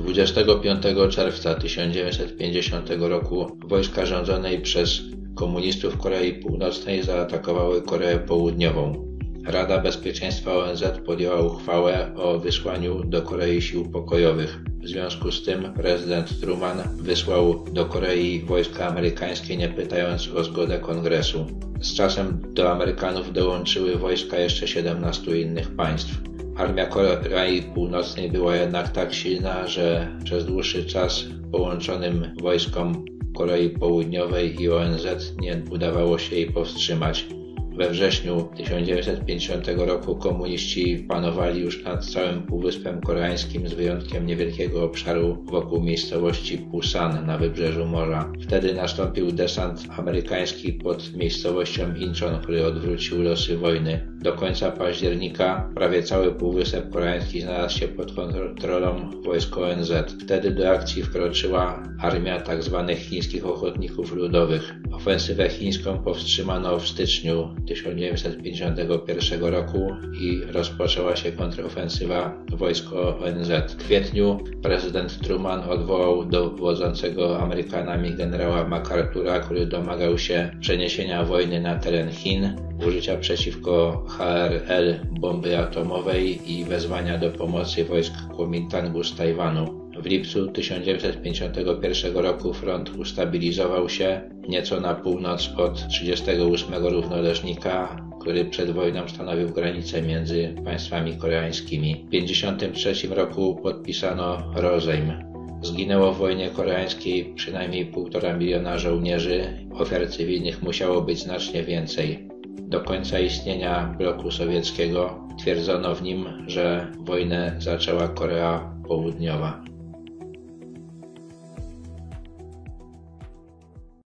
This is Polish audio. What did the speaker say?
25 czerwca 1950 roku wojska rządzonej przez komunistów Korei Północnej zaatakowały Koreę Południową. Rada Bezpieczeństwa ONZ podjęła uchwałę o wysłaniu do Korei sił pokojowych. W związku z tym prezydent Truman wysłał do Korei wojska amerykańskie, nie pytając o zgodę kongresu. Z czasem do Amerykanów dołączyły wojska jeszcze 17 innych państw. Armia Korei Północnej była jednak tak silna, że przez dłuższy czas połączonym wojskom Korei Południowej i ONZ nie udawało się jej powstrzymać. We wrześniu 1950 roku komuniści panowali już nad całym Półwyspem Koreańskim z wyjątkiem niewielkiego obszaru wokół miejscowości Pusan na wybrzeżu morza. Wtedy nastąpił desant amerykański pod miejscowością Incheon, który odwrócił losy wojny. Do końca października prawie cały Półwysep Koreański znalazł się pod kontrolą wojsk ONZ. Wtedy do akcji wkroczyła armia tzw. Tak chińskich ochotników ludowych. Ofensywę chińską powstrzymano w styczniu 1951 roku i rozpoczęła się kontrofensywa wojsk ONZ. W kwietniu prezydent Truman odwołał dowodzącego Amerykanami generała MacArthur'a, który domagał się przeniesienia wojny na teren Chin, użycia przeciwko HRL bomby atomowej i wezwania do pomocy wojsk Kuomintangu z Tajwanu. W lipcu 1951 roku front ustabilizował się nieco na północ od 38 równoleżnika, który przed wojną stanowił granicę między państwami koreańskimi. W 1953 roku podpisano rozejm. Zginęło w wojnie koreańskiej przynajmniej 1,5 miliona żołnierzy, ofiar cywilnych musiało być znacznie więcej. Do końca istnienia bloku sowieckiego twierdzono w nim, że wojnę zaczęła Korea Południowa.